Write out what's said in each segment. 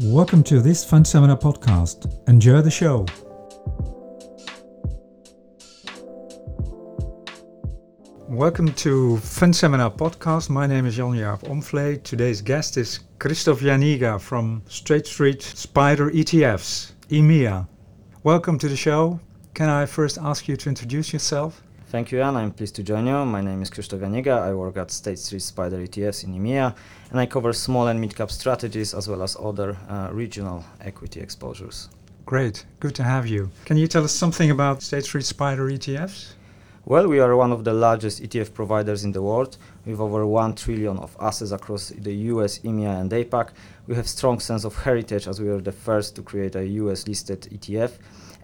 Welcome to this Fund Seminar podcast. Enjoy the show. Welcome to Fund Seminar podcast. My name is Jan Jaap Omvlee. Today's guest is Krzysztof Janiga from State Street SPDR ETFs, EMEA. Welcome to the show. Can I first ask you to introduce yourself? Thank you, Jan. I'm pleased to join you. My name is Krzysztof Janiga. I work at State Street SPDR ETFs in EMEA, and I cover small and mid-cap strategies as well as other uh, regional equity exposures. Great, good to have you. Can you tell us something about State Street SPDR ETFs? Well, we are one of the largest ETF providers in the world with over 1 trillion of assets across the US, EMEA and APAC. We have strong sense of heritage as we were the first to create a US listed ETF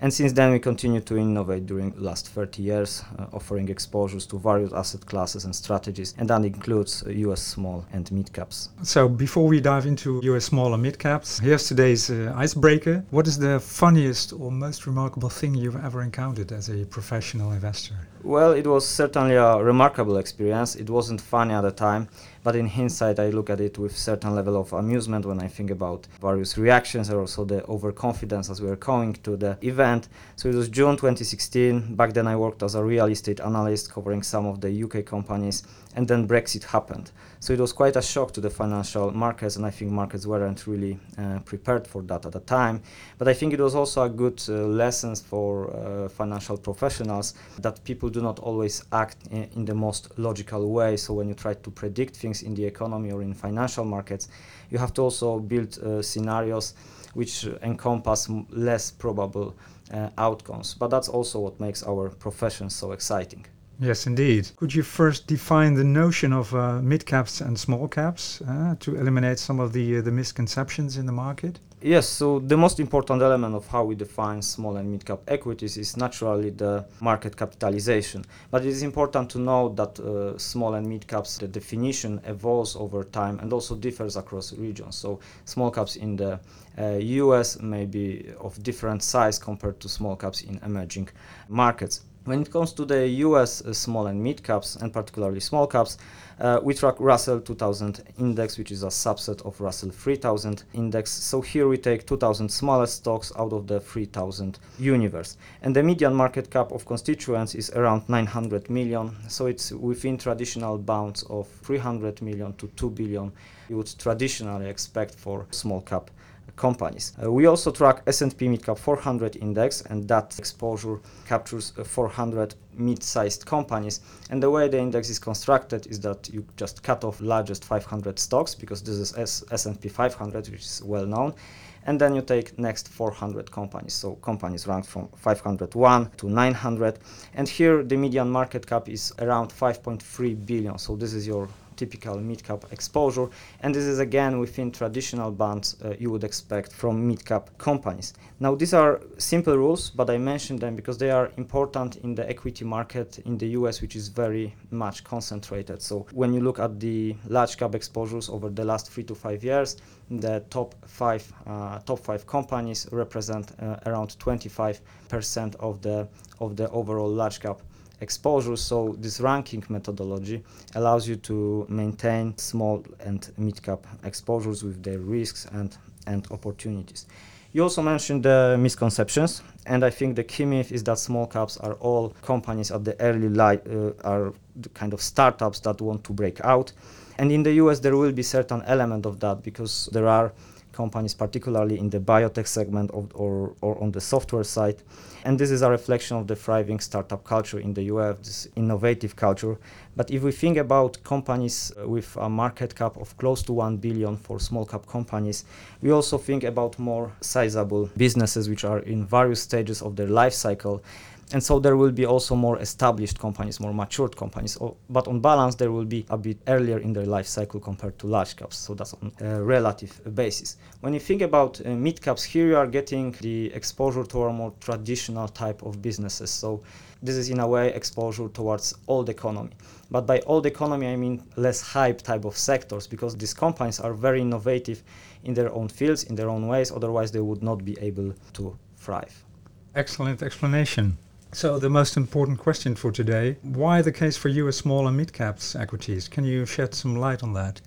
and since then, we continue to innovate during the last 30 years, uh, offering exposures to various asset classes and strategies, and that includes uh, US small and mid caps. So, before we dive into US small and mid caps, here's today's uh, icebreaker. What is the funniest or most remarkable thing you've ever encountered as a professional investor? Well, it was certainly a remarkable experience. It wasn't funny at the time, but in hindsight, I look at it with certain level of amusement when I think about various reactions and also the overconfidence as we were coming to the event. So it was June 2016. Back then, I worked as a real estate analyst covering some of the UK companies, and then Brexit happened. So it was quite a shock to the financial markets, and I think markets weren't really uh, prepared for that at the time. But I think it was also a good uh, lesson for uh, financial professionals that people do not always act in, in, the most logical way. So when you try to predict things in the economy or in financial markets, you have to also build uh, scenarios which encompass less probable uh, outcomes. But that's also what makes our profession so exciting. Yes, indeed. Could you first define the notion of uh, mid caps and small caps uh, to eliminate some of the uh, the misconceptions in the market? Yes, so the most important element of how we define small and mid cap equities is naturally the market capitalization. But it is important to know that uh, small and mid caps, the definition evolves over time and also differs across regions. So small caps in the uh, US may be of different size compared to small caps in emerging markets. When it comes to the US uh, small and mid caps, and particularly small caps, uh, we track Russell 2000 index, which is a subset of Russell 3000 index. So here we take 2000 smallest stocks out of the 3000 universe. And the median market cap of constituents is around 900 million. So it's within traditional bounds of 300 million to 2 billion you would traditionally expect for small cap companies. Uh, we also track S&P Midcap 400 index and that exposure captures uh, 400 mid-sized companies. And the way the index is constructed is that you just cut off largest 500 stocks because this is S- S&P 500 which is well known. And then you take next 400 companies. So companies rank from 501 to 900 and here the median market cap is around 5.3 billion. So this is your typical mid-cap exposure and this is again within traditional bands uh, you would expect from mid-cap companies. Now these are simple rules but I mentioned them because they are important in the equity market in the US which is very much concentrated. So when you look at the large cap exposures over the last 3 to 5 years the top 5 uh, top 5 companies represent uh, around 25% of the of the overall large cap exposure. So this ranking methodology allows you to maintain small and mid-cap exposures with their risks and, and opportunities. You also mentioned the misconceptions, and I think the key myth is that small caps are all companies at the early light, uh, are kind of startups that want to break out. And in the US, there will be certain element of that because there are companies, particularly in the biotech segment of, or, or on the software side. And this is a reflection of the thriving startup culture in the US, this innovative culture. But if we think about companies uh, with a market cap of close to 1 billion for small cap companies, we also think about more sizable businesses which are in various stages of their life cycle and so there will be also more established companies, more matured companies. but on balance, there will be a bit earlier in their life cycle compared to large caps. So that's on a relative basis. When you think about uh, mid caps, here you are getting the exposure to a more traditional type of businesses. So this is in a way exposure towards old economy. But by old economy, I mean less hype type of sectors because these companies are very innovative in their own fields, in their own ways. Otherwise, they would not be able to thrive. Excellent explanation. So, the most important question for today why the case for US small and mid caps equities? Can you shed some light on that?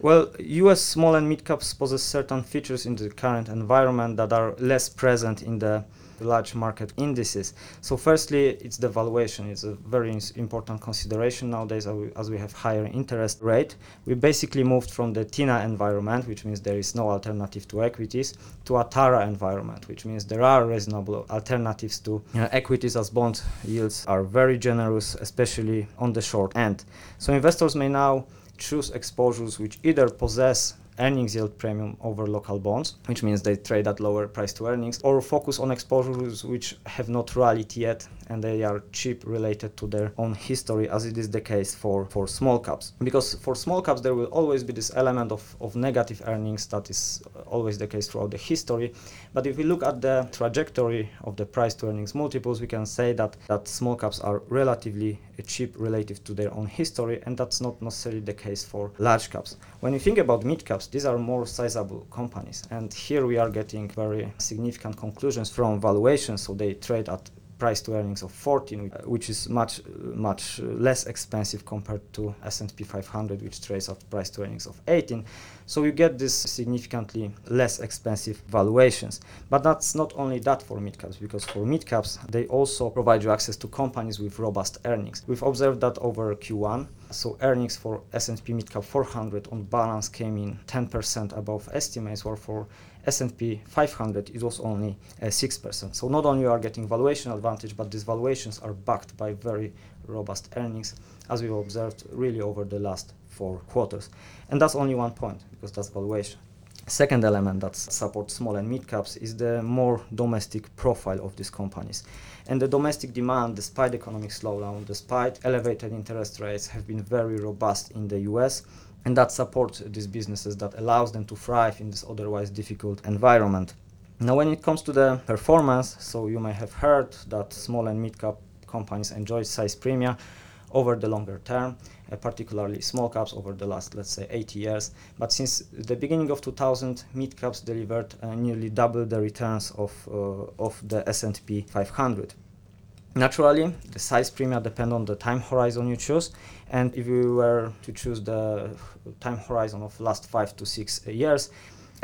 Well, US small and mid caps possess certain features in the current environment that are less present in the large market indices. So, firstly, it's the valuation. It's a very important consideration nowadays as we have higher interest rate. We basically moved from the TINA environment, which means there is no alternative to equities, to a TARA environment, which means there are reasonable alternatives to equities as bond yields are very generous, especially on the short end. So, investors may now choose exposures which either possess earnings yield premium over local bonds, which means they trade at lower price to earnings, or focus on exposures which have not rallied yet and they are cheap related to their own history, as it is the case for, for small caps. Because for small caps, there will always be this element of, of negative earnings that is always the case throughout the history. But if we look at the trajectory of the price to earnings multiples, we can say that, that small caps are relatively cheap relative to their own history, and that's not necessarily the case for large caps. When you think about mid caps, these are more sizable companies, and here we are getting very significant conclusions from valuations. So they trade at price to earnings of 14, which is much much less expensive compared to S&P 500, which trades at price to earnings of 18. So you get this significantly less expensive valuations. But that's not only that for midcaps, because for midcaps they also provide you access to companies with robust earnings. We've observed that over Q1. So earnings for S&P Midcap 400 on balance came in 10% above estimates, or for S&P 500 it was only uh, 6%. So not only are getting valuation advantage, but these valuations are backed by very robust earnings, as we've observed really over the last four quarters. And that's only one point, because that's valuation. Second element that supports small and mid caps is the more domestic profile of these companies. And the domestic demand, despite economic slowdown, despite elevated interest rates, have been very robust in the US and that supports these businesses that allows them to thrive in this otherwise difficult environment. Now, when it comes to the performance, so you may have heard that small and mid cap companies enjoy size premia over the longer term, uh, particularly small caps over the last, let's say, 80 years. But since the beginning of 2000, mid caps delivered uh, nearly double the returns of, uh, of the S&P 500. Naturally, the size premium depend on the time horizon you choose, and if you were to choose the time horizon of last five to six years,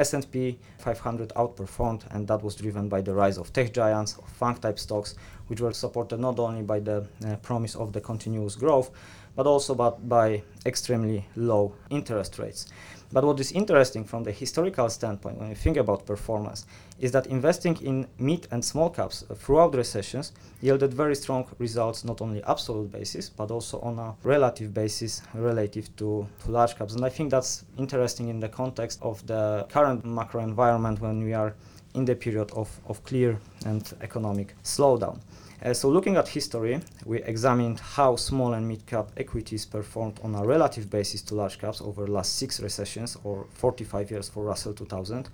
S&P 500 outperformed, and that was driven by the rise of tech giants, of FANG-type stocks, which were supported not only by the uh, promise of the continuous growth, but also by, by extremely low interest rates. But what is interesting from the historical standpoint, when you think about performance, is that investing in mid and small caps uh, throughout recessions yielded very strong results, not only absolute basis, but also on a relative basis relative to, to large caps. And I think that's interesting in the context of the current macro environment when we are in the period of, of clear and economic slowdown. Uh, so looking at history, we examined how small and mid-cap equities performed on a relative basis to large caps over last six recessions or 45 years for Russell 2000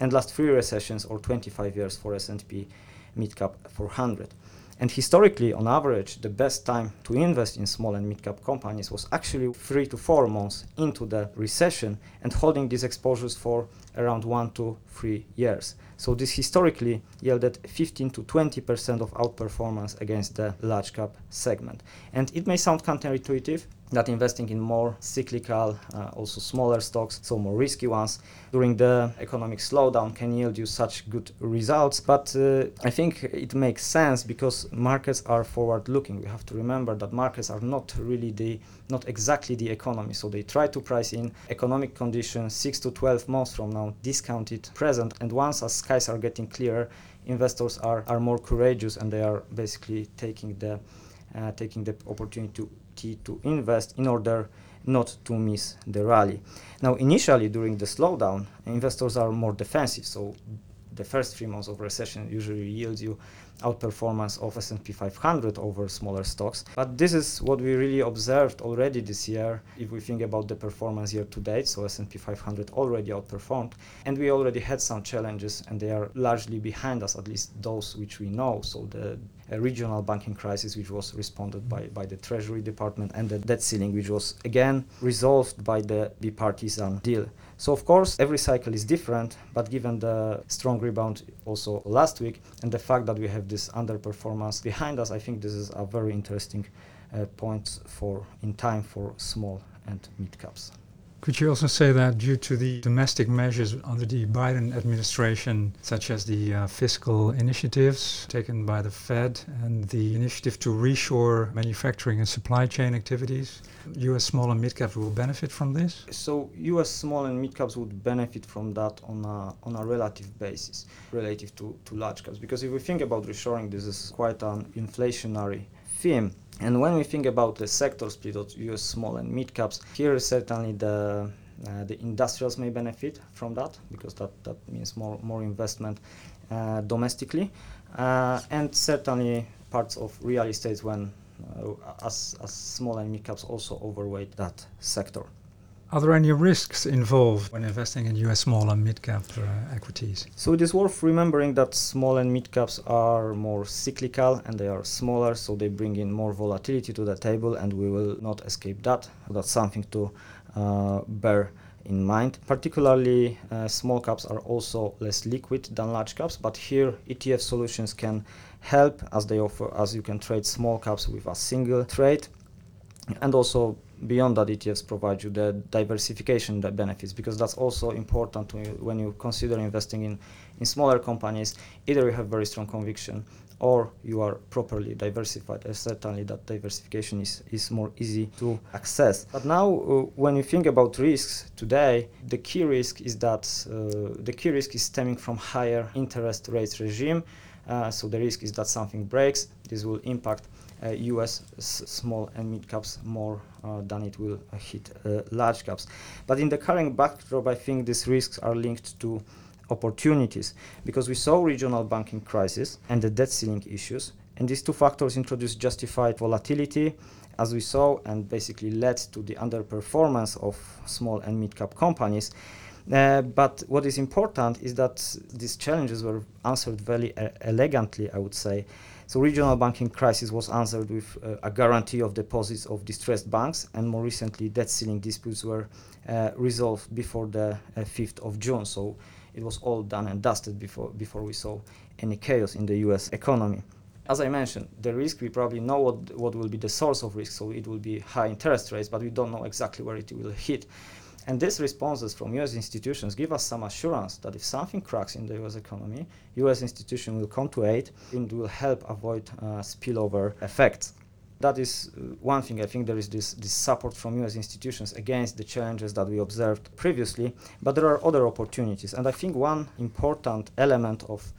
and last three recessions or 25 years for S&P mid-cap 400. And historically, on average, the best time to invest in small and mid-cap companies was actually three to four months into the recession and holding these exposures for around one to three years. So this historically yielded 15 to 20% of outperformance against the large cap segment. And it may sound counterintuitive, that investing in more cyclical, uh, also smaller stocks, so more risky ones, during the economic slowdown can yield you such good results. But uh, I think it makes sense because markets are forward looking. We have to remember that markets are not really the, not exactly the economy. So they try to price in economic conditions 6 to 12 months from now, discounted present. And once as skies are getting clearer, investors are, are more courageous and they are basically taking the, uh, taking the opportunity to to invest in order not to miss the rally. Now, initially during the slowdown, investors are more defensive. So the first three months of recession usually yields you outperformance of S&P 500 over smaller stocks. But this is what we really observed already this year if we think about the performance year to date. So S&P 500 already outperformed and we already had some challenges and they are largely behind us, at least those which we know. So the regional banking crisis which was responded by, by the Treasury Department and the debt ceiling which was again resolved by the bipartisan deal. So of course every cycle is different, but given the strong rebound also last week and the fact that we have this underperformance behind us, I think this is a very interesting uh, point for in time for small and mid caps. Could you also say that due to the domestic measures under the Biden administration, such as the uh, fiscal initiatives taken by the Fed and the initiative to reshore manufacturing and supply chain activities, US small and mid caps will benefit from this? So US small and mid caps would benefit from that on a, on a relative basis relative to, to large caps. Because if we think about reshoring, this is quite an inflationary theme. And when we think about the sector split of US small and mid caps, here certainly the uh, the industrials may benefit from that because that, that means more more investment uh, domestically, uh, and certainly parts of real estate when uh, as, as small and mid caps also overweight that sector. Are there any risks involved when investing in US small and mid cap uh, equities? So it is worth remembering that small and mid caps are more cyclical and they are smaller, so they bring in more volatility to the table, and we will not escape that. That's something to uh, bear in mind. Particularly, uh, small caps are also less liquid than large caps, but here ETF solutions can help as they offer, as you can trade small caps with a single trade, and also beyond that ETFs provide you the diversification that benefits because that's also important when you consider investing in, in smaller companies. Either you have very strong conviction or you are properly diversified and certainly that diversification is, is more easy to access. But now uh, when you think about risks today the key risk is that uh, the key risk is stemming from higher interest rates regime. Uh, so the risk is that something breaks this will impact US uh, small and mid caps more uh, than it will uh, hit large caps. But in the current backdrop, I think these risks are linked to opportunities because we saw regional banking crisis and the debt ceiling issues and these two factors introduced justified volatility as we saw and basically led to the underperformance of small and mid cap companies uh, but what is important is that these challenges were answered very uh, elegantly i would say so regional banking crisis was answered with uh, a guarantee of deposits of distressed banks, and more recently, debt ceiling disputes were uh, resolved before the uh, 5th of June. So it was all done and dusted before before we saw any chaos in the U.S. economy. As I mentioned, the risk we probably know what what will be the source of risk. So it will be high interest rates, but we don't know exactly where it will hit. And these responses from US institutions give us some assurance that if something cracks in the US economy, US institutions will come to aid and will help avoid uh, spillover effects. That is uh, one thing. I think there is this, this support from US institutions against the challenges that we observed previously, but there are other opportunities. And I think one important element of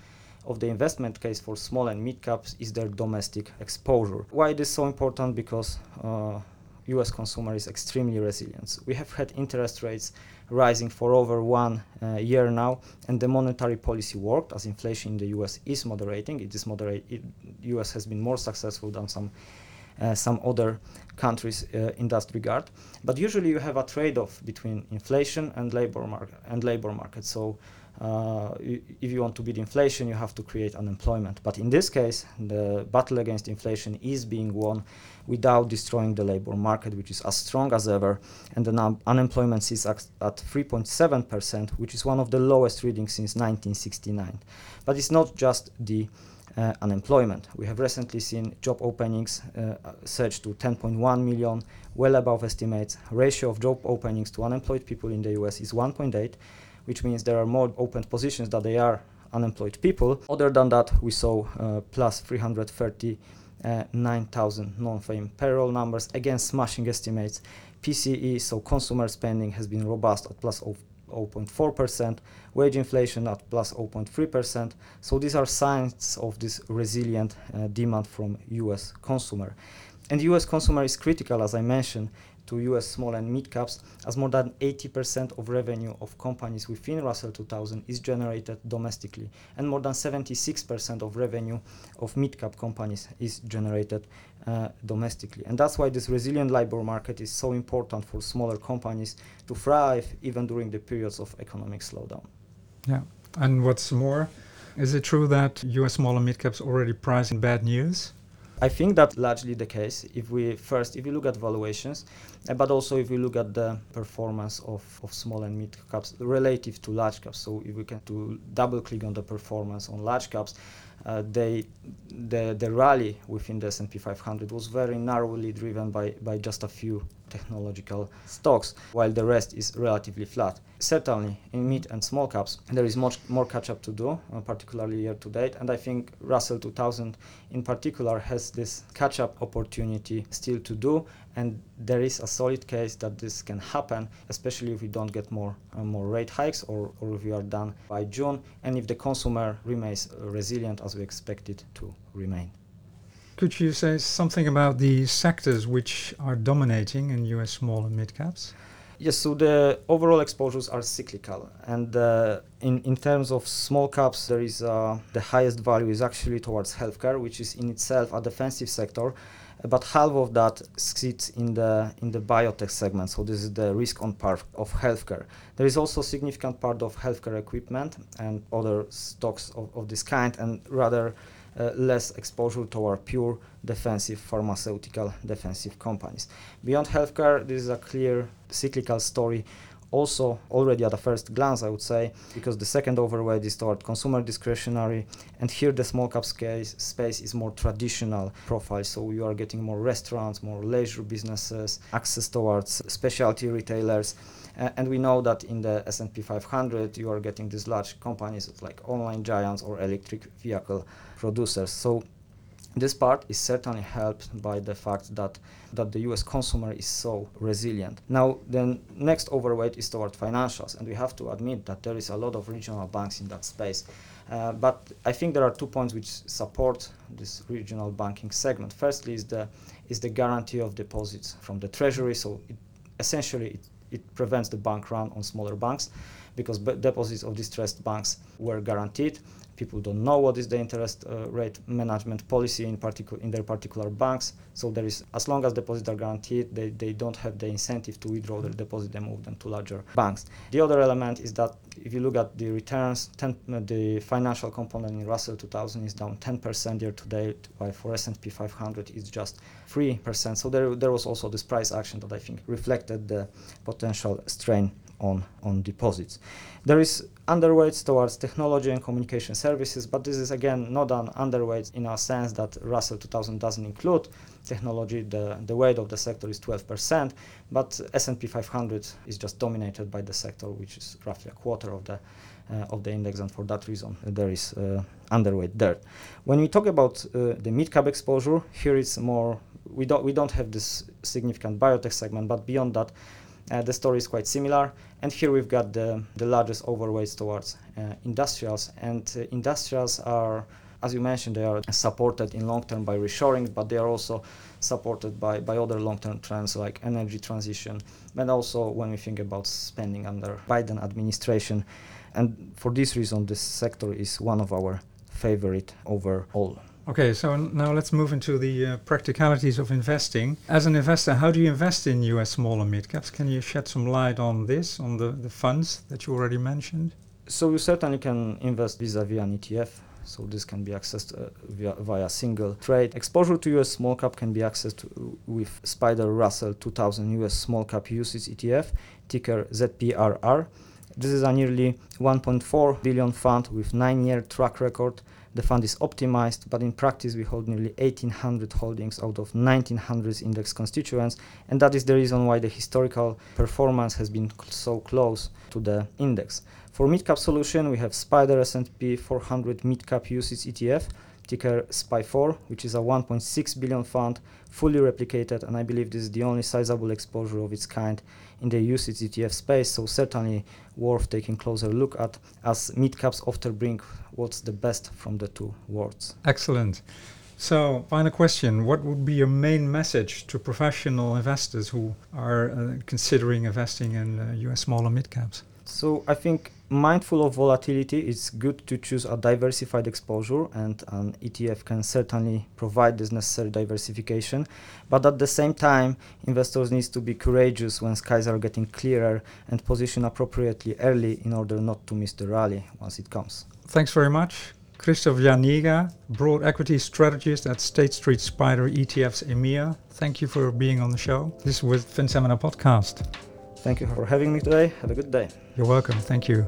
of the investment case for small and mid caps is their domestic exposure. Why it is so important? Because uh, US consumer is extremely resilient. We have had interest rates rising for over one uh, year now, and the monetary policy worked as inflation in the US is moderating. It is moderate. It, US has been more successful than some uh, some other countries uh, in that regard. But usually you have a trade-off between inflation and labor market and labor market. So if you want to beat inflation, you have to create unemployment. But in this case, the battle against inflation is being won without destroying the labor market, which is as strong as ever, and the num- unemployment is at, at 3.7%, which is one of the lowest readings since 1969. But it's not just the uh, unemployment. We have recently seen job openings uh, surge to 10.1 million, well above estimates. Ratio of job openings to unemployed people in the US is 1.8 which means there are more open positions than there are unemployed people. Other than that, we saw uh, plus 339,000 non-farm payroll numbers, again smashing estimates. PCE, so consumer spending, has been robust at plus 0.4%, wage inflation at plus 0.3%. So these are signs of this resilient uh, demand from US consumer. And US consumer is critical, as I mentioned, to US small and mid caps, as more than 80% of revenue of companies within Russell 2000 is generated domestically, and more than 76% of revenue of mid cap companies is generated uh, domestically. And that's why this resilient labor market is so important for smaller companies to thrive even during the periods of economic slowdown. Yeah, and what's more, is it true that US small and mid caps already price in bad news? I think that's largely the case. If we first, if you look at valuations, uh, but also if we look at the performance of, of small and mid caps relative to large caps. So if we can to double click on the performance on large caps, uh, they the the rally within the S&P 500 was very narrowly driven by by just a few technological stocks, while the rest is relatively flat. Certainly, in mid and small caps, there is much more catch up to do, uh, particularly year to date. And I think Russell 2000 in particular has this catch up opportunity still to do. And there is a solid case that this can happen, especially if we don't get more uh, more rate hikes or, or if we are done by June, and if the consumer remains resilient as we expect it to remain. Could you say something about the sectors which are dominating in US small and mid caps? Yes, so the overall exposures are cyclical, and uh, in in terms of small caps, there is uh, the highest value is actually towards healthcare, which is in itself a defensive sector, but half of that sits in the in the biotech segment. So this is the risk on part of healthcare. There is also a significant part of healthcare equipment and other stocks of, of this kind, and rather less exposure toward pure defensive pharmaceutical defensive companies. Beyond healthcare, this is a clear cyclical story. Also, already at a first glance, I would say, because the second overweight is toward consumer discretionary, and here the small cap case, space is more traditional profile. So you are getting more restaurants, more leisure businesses, access towards specialty retailers, uh, and we know that in the S&P 500, you are getting these large companies like online giants or electric vehicle producers. So this part is certainly helped by the fact that that the US consumer is so resilient. Now the next overweight is toward financials and we have to admit that there is a lot of regional banks in that space. Uh, but I think there are two points which support this regional banking segment. Firstly is the is the guarantee of deposits from the treasury so it, essentially it it prevents the bank run on smaller banks because deposits of distressed banks were guaranteed people don't know what is the interest uh, rate management policy in particular in their particular banks. So there is as long as deposits are guaranteed they, they don't have the incentive to withdraw their deposit and move them to larger banks. The other element is that if you look at the returns 10, uh, the financial component in russell 2000 is down 10% year to date while for s&p 500 it's just 3% so there, there was also this price action that i think reflected the potential strain on, on deposits. There is underweights towards technology and communication services, but this is again not an underweight in a sense that Russell 2000 doesn't include technology. The, the weight of the sector is 12%, but S&P 500 is just dominated by the sector, which is roughly a quarter of the uh, of the index, and for that reason there is uh, underweight there. When we talk about uh, the mid cap exposure, here it's more we don't we don't have this significant biotech segment, but beyond that uh, the story is quite similar. And here we've got the, the largest overweights towards uh, industrials. And uh, industrials are, as you mentioned, they are supported in long term by reshoring, but they are also supported by, by other long term trends like energy transition, and also when we think about spending under Biden administration. And for this reason, this sector is one of our favorite overall. Okay, so now let's move into the uh, practicalities of investing. As an investor, how do you invest in US small and mid caps? Can you shed some light on this, on the, the funds that you already mentioned? So you certainly can invest vis-a-vis an ETF. So this can be accessed uh, via, via single trade. Exposure to US small cap can be accessed with SPDR Russell 2000 US small cap UCITS ETF, ticker ZPRR. This is a nearly 1.4 billion fund with nine-year track record the fund is optimized, but in practice we hold nearly 1800 holdings out of 1900 index constituents, and that is the reason why the historical performance has been so close to the index. For mid-cap solution, we have SPDR S&P 400 mid-cap UCITS ETF, ticker SPY4, which is a 1.6 billion fund, fully replicated, and I believe this is the only sizable exposure of its kind in the UCITS ETF space, so certainly worth taking closer look at as mid-caps often bring what's the best from the two worlds. Excellent. So, final question What would be your main message to professional investors who are uh, considering investing in uh, US small and mid caps? So, I think mindful of volatility, it's good to choose a diversified exposure, and an ETF can certainly provide this necessary diversification. But at the same time, investors need to be courageous when skies are getting clearer and position appropriately early in order not to miss the rally once it comes. Thanks very much. Krzysztof Janiga, broad equity strategist at State Street SPDR ETFs EMEA. Thank you for being on the show. This was Fund Seminar Podcast. Thank you for having me today. Have a good day. You're welcome. Thank you.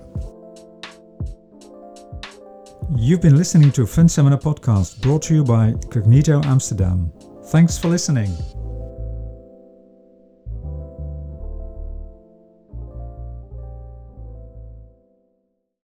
You've been listening to Fund Seminar Podcast brought to you by Cognito Amsterdam. Thanks for listening.